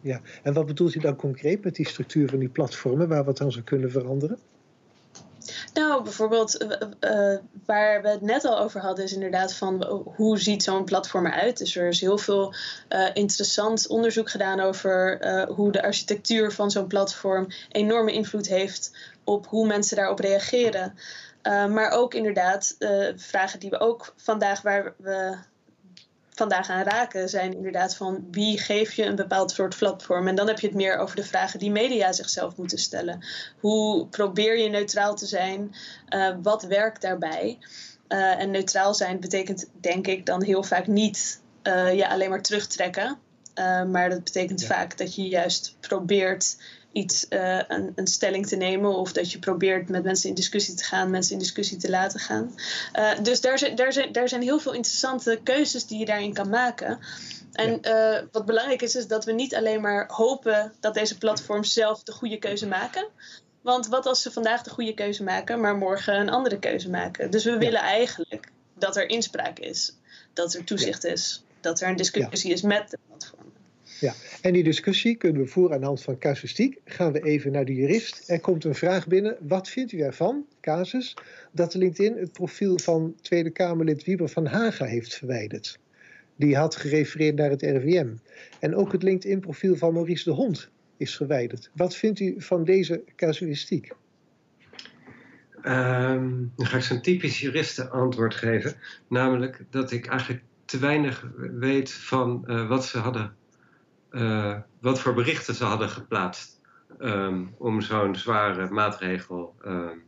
B: Ja, en wat bedoelt u dan concreet met die structuur van die platformen waar het aan zou kunnen veranderen?
D: Nou, bijvoorbeeld uh, waar we het net al over hadden, is inderdaad van hoe ziet zo'n platform eruit. Dus er is heel veel interessant onderzoek gedaan over hoe de architectuur van zo'n platform enorme invloed heeft op hoe mensen daarop reageren. maar ook inderdaad vragen die we ook vandaag waar we vandaag aan raken, zijn inderdaad van wie geef je een bepaald soort platform. En dan heb je het meer over de vragen die media zichzelf moeten stellen. Hoe probeer je neutraal te zijn? Uh, wat werkt daarbij? Uh, en neutraal zijn betekent denk ik dan heel vaak niet uh, ja, alleen maar terugtrekken. maar dat betekent ja. vaak dat je juist probeert iets, uh, een, een, stelling te nemen of dat je probeert met mensen in discussie te gaan, mensen in discussie te laten gaan. Uh, dus daar zijn, daar, zijn, daar zijn heel veel interessante keuzes die je daarin kan maken. En ja. uh, wat belangrijk is, is dat we niet alleen maar hopen dat deze platforms zelf de goede keuze maken. Want wat als ze vandaag de goede keuze maken, maar morgen een andere keuze maken? Dus we ja. willen eigenlijk dat er inspraak is, dat er toezicht is, dat er een discussie is met de platform.
B: Ja, en die discussie kunnen we voeren aan de hand van casuïstiek. Gaan we even naar de jurist. Er komt een vraag binnen. Wat vindt u ervan, casus, dat LinkedIn het profiel van Tweede Kamerlid Wieber van Haga heeft verwijderd? Die had gerefereerd naar het RIVM. En ook het LinkedIn-profiel van Maurice de Hond is verwijderd. Wat vindt u van deze casuïstiek?
C: Um, dan ga ik zo'n typisch juristen antwoord geven. Namelijk dat ik eigenlijk te weinig weet van uh, wat ze hadden uh, wat voor berichten ze hadden geplaatst um, om zo'n zware maatregel um,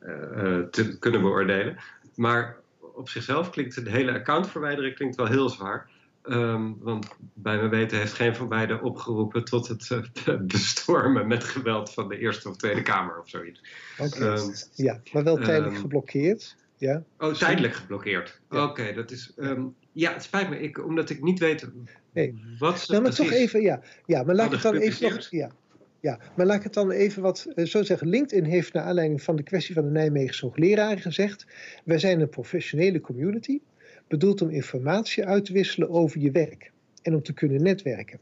C: uh, te kunnen beoordelen. Maar op zichzelf klinkt het hele account verwijderen klinkt wel heel zwaar. Um, want bij mijn weten heeft geen van beiden opgeroepen tot het uh, bestormen met geweld van de Eerste of Tweede Kamer of zoiets.
B: Okay. ja, maar wel tijdelijk geblokkeerd. Ja.
C: Oh, tijdelijk geblokkeerd. Ja. Oké, okay, dat is. ja, het spijt me, ik, omdat ik niet weet
B: Nee. Wat ze nou, maar toch even, ja. Ja, maar laat ik het dan even nog. Ja, ja, maar laat ik het dan even wat zo zeggen. LinkedIn heeft naar aanleiding van de kwestie van de Nijmeegse hoogleraren gezegd: wij zijn een professionele community, bedoeld om informatie uit te wisselen over je werk en om te kunnen netwerken.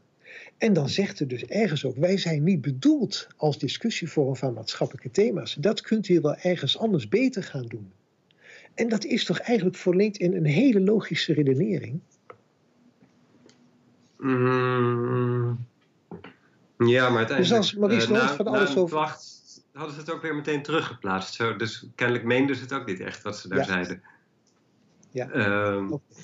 B: En dan zegt er dus ergens ook: wij zijn niet bedoeld als discussievorm van maatschappelijke thema's. Dat kunt u wel ergens anders beter gaan doen. En dat is toch eigenlijk voor LinkedIn een hele logische redenering.
C: Mm, ja, maar uiteindelijk... Dus
B: als uh, van alles over...
C: Wacht, hadden ze het ook weer meteen teruggeplaatst. Zo, dus kennelijk meenden ze het ook niet echt wat ze daar
B: ja.
C: zeiden.
B: Ja.
C: Um, okay.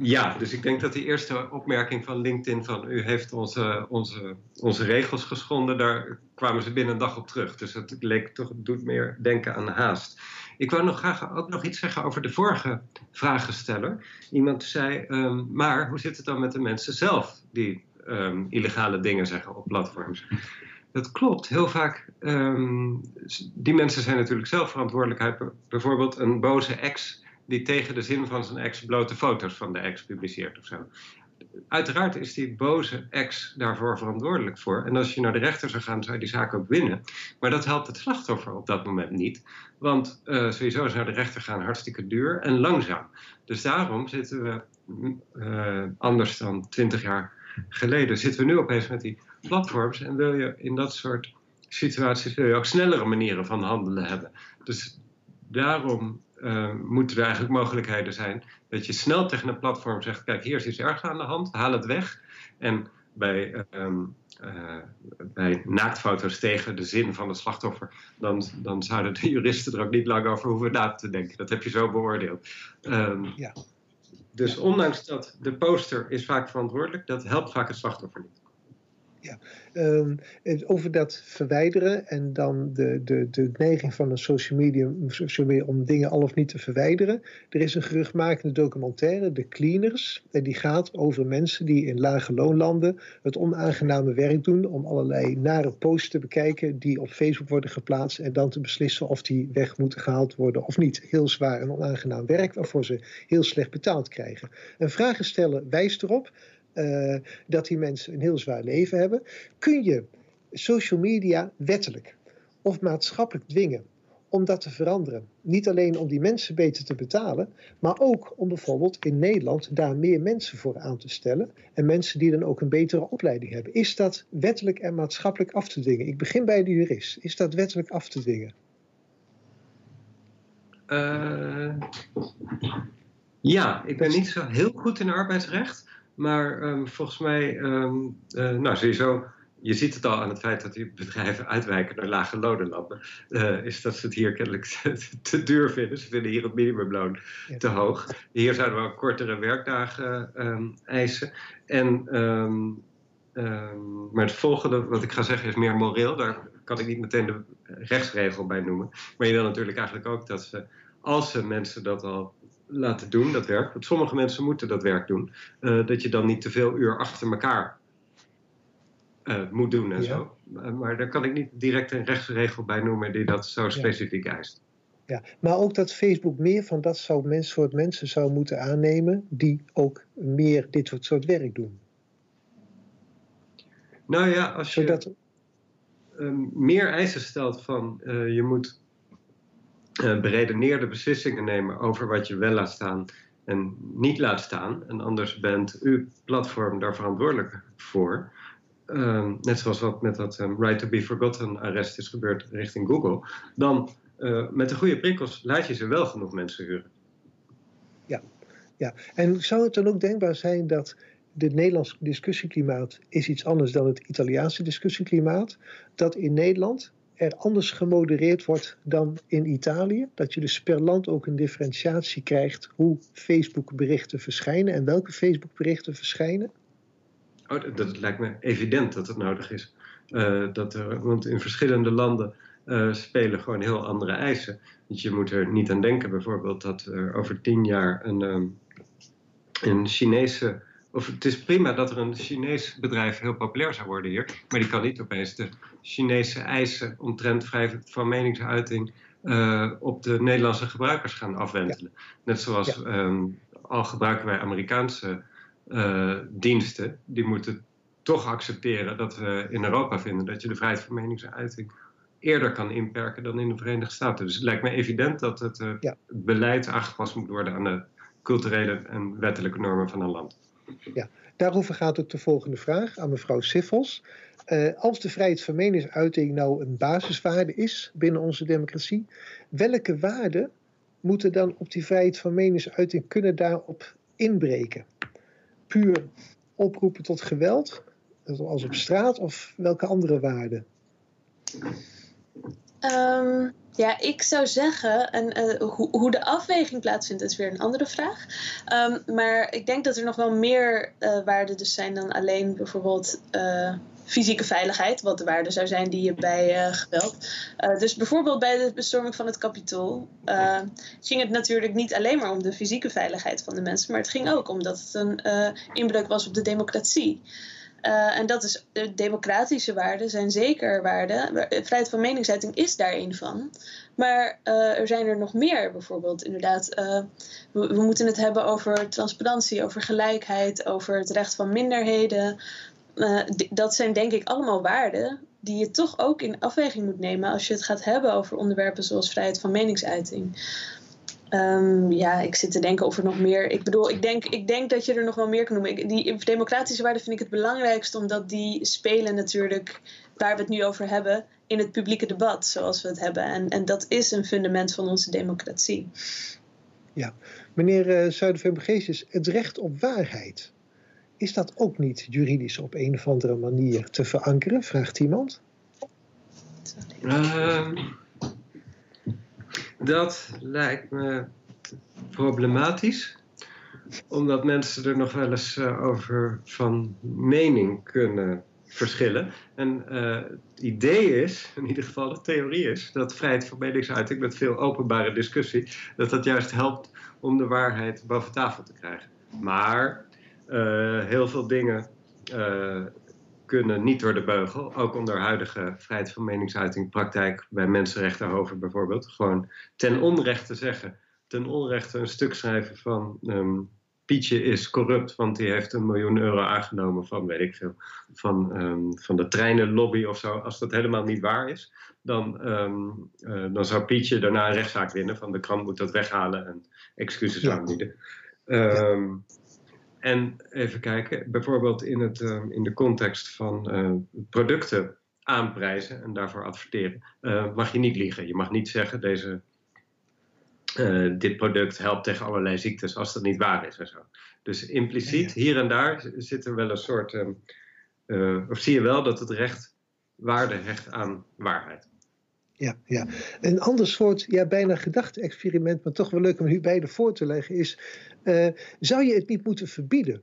C: Ja, dus ik denk dat die eerste opmerking van LinkedIn van u heeft onze, onze, onze regels geschonden, daar kwamen ze binnen een dag op terug. Dus het leek toch, doet meer denken aan haast. Ik wou nog graag ook nog iets zeggen over de vorige vragensteller. Iemand zei, um, maar hoe zit het dan met de mensen zelf die um, illegale dingen zeggen op platforms? Dat klopt. Heel vaak, um, die mensen zijn natuurlijk zelf verantwoordelijk. Bijvoorbeeld een boze ex die tegen de zin van zijn ex blote foto's van de ex publiceert of zo. Uiteraard is die boze ex daarvoor verantwoordelijk voor. En als je naar de rechter zou gaan, zou je die zaak ook winnen. Maar dat helpt het slachtoffer op dat moment niet. Want uh, sowieso is naar de rechter gaan hartstikke duur en langzaam. Dus daarom zitten we, uh, anders dan twintig jaar geleden, zitten we nu opeens met die platforms. En wil je in dat soort situaties wil je ook snellere manieren van handelen hebben. Dus daarom uh, moeten er eigenlijk mogelijkheden zijn dat je snel tegen een platform zegt: kijk, hier is iets ergs aan de hand, haal het weg. En bij, um, uh, bij naaktfoto's tegen de zin van het slachtoffer, dan, dan zouden de juristen er ook niet lang over hoeven na te denken. Dat heb je zo beoordeeld. Um,
B: ja.
C: Dus ondanks dat de poster is vaak verantwoordelijk, dat helpt vaak het slachtoffer niet.
B: Um, over dat verwijderen en dan de, de, de neiging van een social media, social media om dingen al of niet te verwijderen. Er is een geruchtmakende documentaire, De Cleaners, en die gaat over mensen die in lage loonlanden het onaangename werk doen om allerlei nare posts te bekijken die op Facebook worden geplaatst en dan te beslissen of die weg moeten gehaald worden of niet. Heel zwaar en onaangenaam werk waarvoor ze heel slecht betaald krijgen. En vragen stellen wijst erop dat die mensen een heel zwaar leven hebben, kun je social media wettelijk of maatschappelijk dwingen om dat te veranderen. Niet alleen om die mensen beter te betalen, maar ook om bijvoorbeeld in Nederland daar meer mensen voor aan te stellen en mensen die dan ook een betere opleiding hebben. Is dat wettelijk en maatschappelijk af te dwingen? Ik begin bij de jurist. Is dat wettelijk af te dwingen?
C: Uh, ja, ik ben niet zo heel goed in arbeidsrecht. Maar um, volgens mij, um, uh, nou sowieso, je ziet het al aan het feit dat die bedrijven uitwijken naar lage lonenlanden. Uh, is dat ze het hier kennelijk te, duur vinden. Ze vinden hier het minimumloon ja. te hoog. Hier zouden we kortere werkdagen um, eisen. En, maar het volgende wat ik ga zeggen is meer moreel. Daar kan ik niet meteen de rechtsregel bij noemen. Maar je wil natuurlijk eigenlijk ook dat ze, als ze mensen dat al laten doen, dat werk. Want sommige mensen moeten dat werk doen. Uh, dat je dan niet te veel uur achter elkaar uh, moet doen en ja. zo. Uh, maar daar kan ik niet direct een rechtsregel bij noemen die dat zo specifiek ja. eist.
B: Ja, maar ook dat Facebook meer van dat zou soort mensen zou moeten aannemen die ook meer dit soort werk doen.
C: Nou ja, als je Zodat... meer eisen stelt van je moet beredeneerde beslissingen nemen over wat je wel laat staan en niet laat staan. En anders bent uw platform daar verantwoordelijk voor. Uh, net zoals wat met dat um, Right to be Forgotten arrest is gebeurd richting Google. Dan uh, met de goede prikkels laat je ze wel genoeg mensen huren.
B: Ja, ja. en zou het dan ook denkbaar zijn dat het Nederlandse discussieklimaat is iets anders dan het Italiaanse discussieklimaat? Dat in Nederland er anders gemodereerd wordt dan in Italië. Dat je dus per land ook een differentiatie krijgt hoe Facebook-berichten verschijnen en welke Facebook-berichten verschijnen?
C: Oh, dat, lijkt me evident dat het nodig is. Uh, dat er, want in verschillende landen uh, spelen gewoon heel andere eisen. Dus je moet er niet aan denken bijvoorbeeld dat er over tien jaar een, um, een Chinese of het is prima dat er een Chinees bedrijf heel populair zou worden hier, maar die kan niet opeens de Chinese eisen omtrent vrijheid van meningsuiting uh, op de Nederlandse gebruikers gaan afwentelen. Ja. Net zoals ja. um, al gebruiken wij Amerikaanse uh, diensten, die moeten toch accepteren dat we in Europa vinden dat je de vrijheid van meningsuiting eerder kan inperken dan in de Verenigde Staten. Dus het lijkt me evident dat het uh, ja. beleid aangepast moet worden aan de culturele en wettelijke normen van een land.
B: Ja, daarover gaat ook de volgende vraag aan mevrouw Siffels. Uh, als de vrijheid van meningsuiting nou een basiswaarde is binnen onze democratie, welke waarden moeten dan op die vrijheid van meningsuiting kunnen daarop inbreken? Puur oproepen tot geweld, als op straat, of welke andere waarden?
D: Um, ja, ik zou zeggen, en uh, hoe, hoe, de afweging plaatsvindt, is weer een andere vraag. Um, maar ik denk dat er nog wel meer uh, waarden dus zijn dan alleen bijvoorbeeld uh, fysieke veiligheid, wat de waarde zou zijn die je bij geweld. dus bijvoorbeeld bij de bestorming van het kapitool ging het natuurlijk niet alleen maar om de fysieke veiligheid van de mensen, maar het ging ook omdat het een inbreuk was op de democratie. Uh, en dat is de democratische waarden zijn zeker waarden. Vrijheid van meningsuiting is daar een van. Maar uh, er zijn er nog meer, bijvoorbeeld inderdaad. We, we, moeten het hebben over transparantie, over gelijkheid, over het recht van minderheden. dat zijn denk ik allemaal waarden die je toch ook in afweging moet nemen als je het gaat hebben over onderwerpen zoals vrijheid van meningsuiting. Um, ja, ik zit te denken of er nog meer. Ik bedoel, ik denk, ik denk dat je er nog wel meer kan noemen. Ik, die democratische waarden vind ik het belangrijkste, omdat die spelen natuurlijk, waar we het nu over hebben, in het publieke debat zoals we het hebben. En, en dat is een fundament van onze democratie.
B: Ja, meneer uh, Zuiderveen-Begeesjes, het recht op waarheid. Is dat ook niet juridisch op een of andere manier te verankeren? Vraagt iemand.
C: Uh, dat lijkt me problematisch, omdat mensen er nog wel eens uh, over van mening kunnen verschillen. En het idee is, in ieder geval de theorie is, dat vrijheid van meningsuiting met veel openbare discussie, dat dat juist helpt om de waarheid boven tafel te krijgen. Maar heel veel dingen kunnen niet door de beugel. Ook onder huidige vrijheid van meningsuiting praktijk bij Mensenrechtenhoven bijvoorbeeld. Gewoon ten onrechte zeggen, ten onrechte een stuk schrijven van ehm, Pietje is corrupt, want die heeft een miljoen euro aangenomen van, weet ik veel, van, um, van de treinenlobby of zo. Als dat helemaal niet waar is, dan, ehm, eh, dan zou Pietje daarna een rechtszaak winnen van de krant moet dat weghalen en excuses aanbieden. Um, en even kijken, bijvoorbeeld in, het, ehm, in de context van uh, producten aanprijzen en daarvoor adverteren, uh, mag je niet liegen. Je mag niet zeggen, deze, uh, dit product helpt tegen allerlei ziektes, als dat niet waar is en zo. Dus impliciet, hier en daar, zit er wel een soort, um, of zie je wel dat het recht waarde hecht aan waarheid.
B: Ja, ja. Een ander soort, ja, bijna gedachte-experiment, maar toch wel leuk om u beide voor te leggen, is uh, zou je het niet moeten verbieden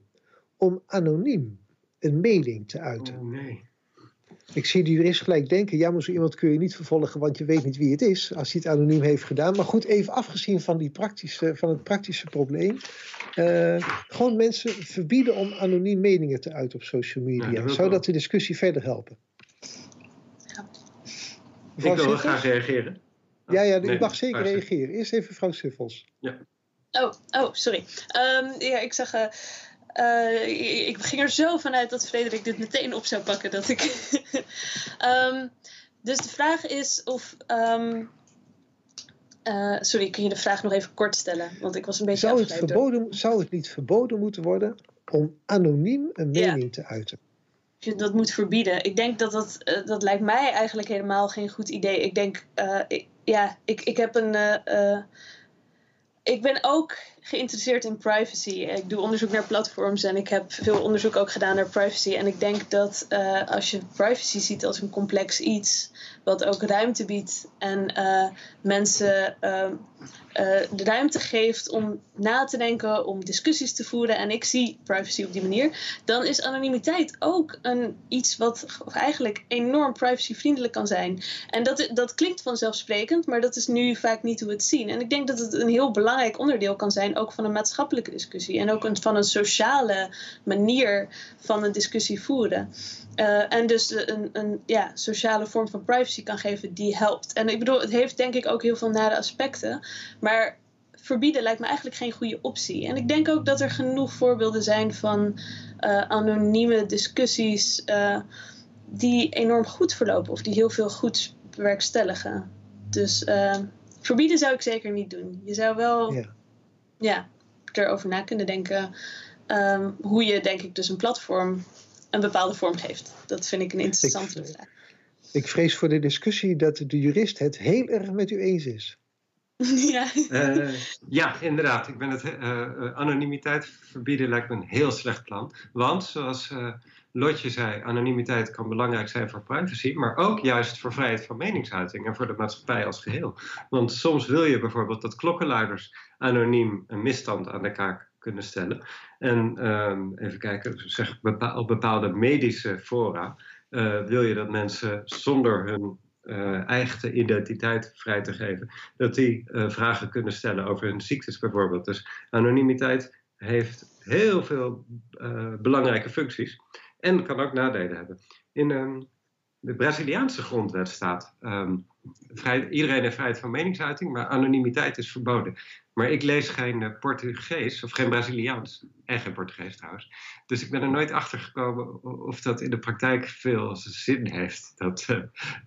B: om anoniem een mening te uiten?
C: Oh, nee.
B: Ik zie de jurist gelijk denken, ja, maar zo iemand kun je niet vervolgen, want je weet niet wie het is, als hij het anoniem heeft gedaan. Maar goed, even afgezien van, die praktische, van het praktische probleem. Uh, gewoon mensen verbieden om anoniem meningen te uiten op social media. Zou dat de discussie verder helpen?
C: Ik wil wel graag reageren.
B: Ja, ja, ik mag zeker reageren. Eerst even mevrouw Siffels.
C: Ja.
D: Oh, oh sorry. Um, ja, ik zag. Uh, uh, ik ging er zo vanuit dat Frederik dit meteen op zou pakken. Dat ik. um, dus de vraag is of. Um, uh, sorry, kun je de vraag nog even kort stellen? Want ik was een beetje.
B: Zou het, verboden, zou het niet verboden moeten worden om anoniem een mening ja. te uiten?
D: Je dat moet verbieden. Ik denk dat dat, uh, dat lijkt mij eigenlijk helemaal geen goed idee. Ik denk, uh, ik, ja, ik, ik heb een. Uh, ik ben ook geïnteresseerd in privacy. Ik doe onderzoek naar platforms en ik heb veel onderzoek ook gedaan naar privacy. En ik denk dat als je privacy ziet als een complex iets, wat ook ruimte biedt en uh, mensen uh, de ruimte geeft om na te denken, om discussies te voeren. En ik zie privacy op die manier. Dan is anonimiteit ook een, iets wat eigenlijk enorm privacyvriendelijk kan zijn. En dat, dat klinkt vanzelfsprekend, maar dat is nu vaak niet hoe we het zien. En ik denk dat het een heel belangrijk onderdeel kan zijn ook van een maatschappelijke discussie en ook van een sociale manier van een discussie voeren. Uh, en dus een, een ja, sociale vorm van privacy kan geven die helpt. En ik bedoel, het heeft denk ik ook heel veel nare aspecten. Maar verbieden lijkt me eigenlijk geen goede optie. En ik denk ook dat er genoeg voorbeelden zijn van uh, anonieme discussies uh, die enorm goed verlopen of die heel veel goeds bewerkstelligen. Dus verbieden zou ik zeker niet doen. Je zou wel ja ja, erover na kunnen denken um, hoe je, denk ik, dus een platform een bepaalde vorm geeft. Dat vind ik een interessante ik, vraag.
B: Ik vrees voor de discussie dat de jurist het heel erg met u eens is.
D: ja.
C: Uh, ja, inderdaad. Ik ben het, uh, anonimiteit verbieden lijkt me een heel slecht plan. Want, zoals uh, Lotje zei, anonimiteit kan belangrijk zijn voor privacy, maar ook juist voor vrijheid van meningsuiting en voor de maatschappij als geheel. Want soms wil je bijvoorbeeld dat klokkenluiders anoniem een misstand aan de kaak kunnen stellen. En um, even kijken, zeg bepaalde medische fora wil je dat mensen zonder hun uh, eigen identiteit vrij te geven, dat die uh, vragen kunnen stellen over hun ziektes bijvoorbeeld. Dus anonimiteit heeft heel veel belangrijke functies en kan ook nadelen hebben. In um, de Braziliaanse grondwet staat: um, vrij, iedereen heeft vrijheid van meningsuiting, maar anonimiteit is verboden. Maar ik lees geen uh, Portugees of geen Braziliaans. En geen Portugees trouwens. Dus ik ben er nooit achter gekomen of dat in de praktijk veel zin heeft, dat, uh,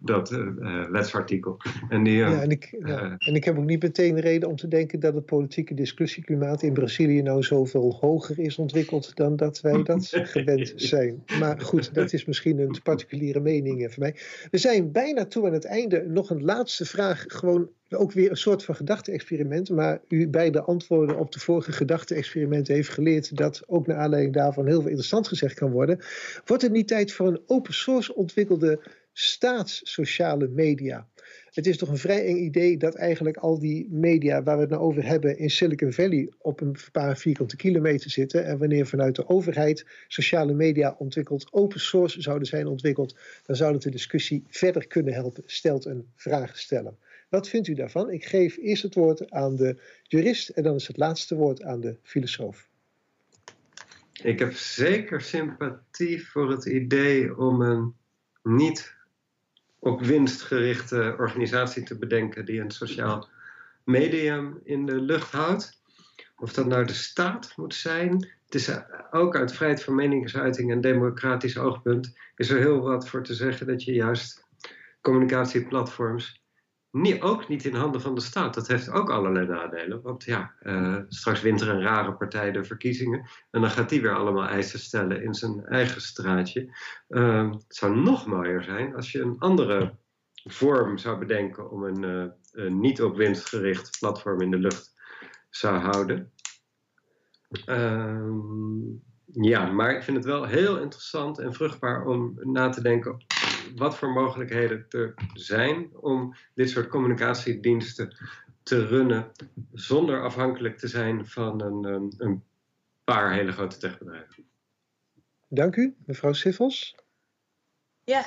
C: dat uh, wetsartikel.
B: En, die, ja, en, ik, ja. en ik heb ook niet meteen de reden om te denken dat het politieke discussieklimaat in Brazilië nou zoveel hoger is ontwikkeld dan dat wij dat gewend zijn. Maar goed, dat is misschien een particuliere mening van mij. We zijn bijna toe aan het einde. Nog een laatste vraag, gewoon ook weer een soort van gedachte-experiment. Maar u bij de antwoorden op de vorige gedachte-experimenten heeft geleerd dat ook naar aanleiding daarvan heel veel interessant gezegd kan worden. Wordt het niet tijd voor een open source ontwikkelde staatssociale media? Het is toch een vrij eng idee dat eigenlijk al die media waar we het nou over hebben in Silicon Valley op een paar vierkante kilometer zitten. En wanneer vanuit de overheid sociale media ontwikkeld, open source zouden zijn ontwikkeld, dan zou het de discussie verder kunnen helpen, stelt een vraagsteller. Wat vindt u daarvan? Ik geef eerst het woord aan de jurist en dan is het laatste woord aan de filosoof.
C: Ik heb zeker sympathie voor het idee om een niet op winst gerichte organisatie te bedenken die een sociaal medium in de lucht houdt. Of dat nou de staat moet zijn. Het is ook uit vrijheid van meningsuiting en democratisch oogpunt is er heel wat voor te zeggen dat je juist communicatieplatforms ook niet in handen van de staat. Dat heeft ook allerlei nadelen. Want ja, uh, straks wint er een rare partij de verkiezingen. En dan gaat die weer allemaal eisen stellen in zijn eigen straatje. Uh, het zou nog mooier zijn als je een andere vorm zou bedenken om een, uh, een niet op winst gericht platform in de lucht zou houden. Ehm, ja, maar ik vind het wel heel interessant en vruchtbaar om na te denken wat voor mogelijkheden er zijn om dit soort communicatiediensten te runnen zonder afhankelijk te zijn van een, een paar hele grote techbedrijven.
B: Dank u, mevrouw Siffels.
D: Ja,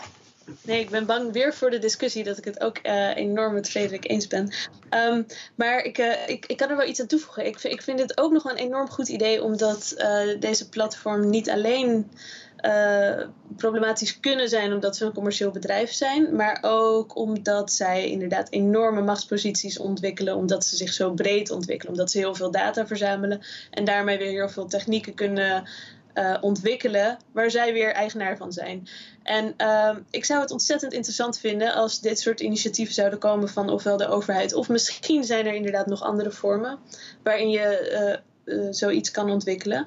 D: Nee, ik ben bang weer voor de discussie dat ik het ook uh, enorm met Frederik eens ben. Um, maar ik, uh, ik, ik kan er wel iets aan toevoegen. Ik, ik vind het ook nog een enorm goed idee, omdat uh, deze platform niet alleen problematisch kunnen zijn omdat ze een commercieel bedrijf zijn, maar ook omdat zij inderdaad enorme machtsposities ontwikkelen, omdat ze zich zo breed ontwikkelen, omdat ze heel veel data verzamelen en daarmee weer heel veel technieken kunnen uh, ontwikkelen waar zij weer eigenaar van zijn. En uh, ik zou het ontzettend interessant vinden als dit soort initiatieven zouden komen van ofwel de overheid, of misschien zijn er inderdaad nog andere vormen waarin je uh, zoiets kan ontwikkelen.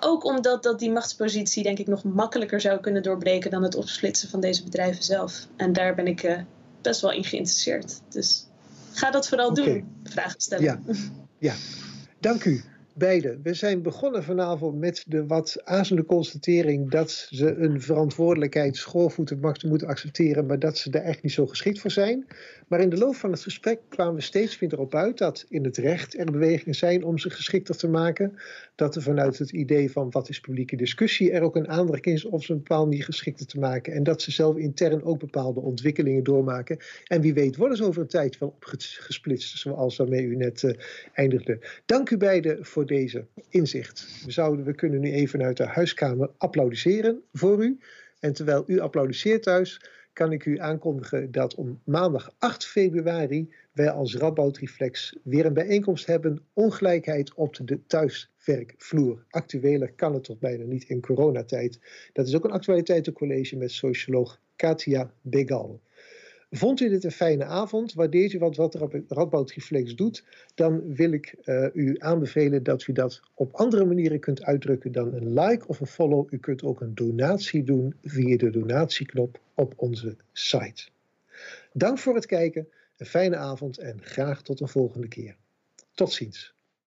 D: Ook omdat dat die machtspositie denk ik nog makkelijker zou kunnen doorbreken dan het opsplitsen van deze bedrijven zelf. En daar ben ik best wel in geïnteresseerd. Dus ga dat vooral okay. doen, vragen stellen.
B: Ja, ja. dank u beide. We zijn begonnen vanavond met de wat azelende constatering dat ze een verantwoordelijkheid schoorvoeten moeten accepteren, maar dat ze daar echt niet zo geschikt voor zijn. Maar in de loop van het gesprek kwamen we steeds weer erop uit dat in het recht er bewegingen zijn om ze geschikter te maken. Dat er vanuit het idee van wat is publieke discussie er ook een aandring is om ze bepaald niet geschikter te maken. En dat ze zelf intern ook bepaalde ontwikkelingen doormaken. En wie weet worden ze over een tijd wel opgesplitst, zoals waarmee u net uh, eindigde. Dank u beiden voor deze inzicht. We, zouden, we kunnen nu even uit de huiskamer applaudisseren voor u. En terwijl u applaudisseert thuis, kan ik u aankondigen dat om maandag 8 februari wij als Radboud Reflex weer een bijeenkomst hebben. Ongelijkheid op de thuiswerkvloer. Actueler kan het toch bijna niet in coronatijd. Dat is ook een actualiteitencollege met socioloog Katia Begal. Vond u dit een fijne avond? Waardeert u wat, wat Radboud Reflex doet? Dan wil ik uh, u aanbevelen dat u dat op andere manieren kunt uitdrukken dan een like of een follow. U kunt ook een donatie doen via de donatieknop op onze site. Dank voor het kijken, een fijne avond en graag tot een volgende keer. Tot ziens.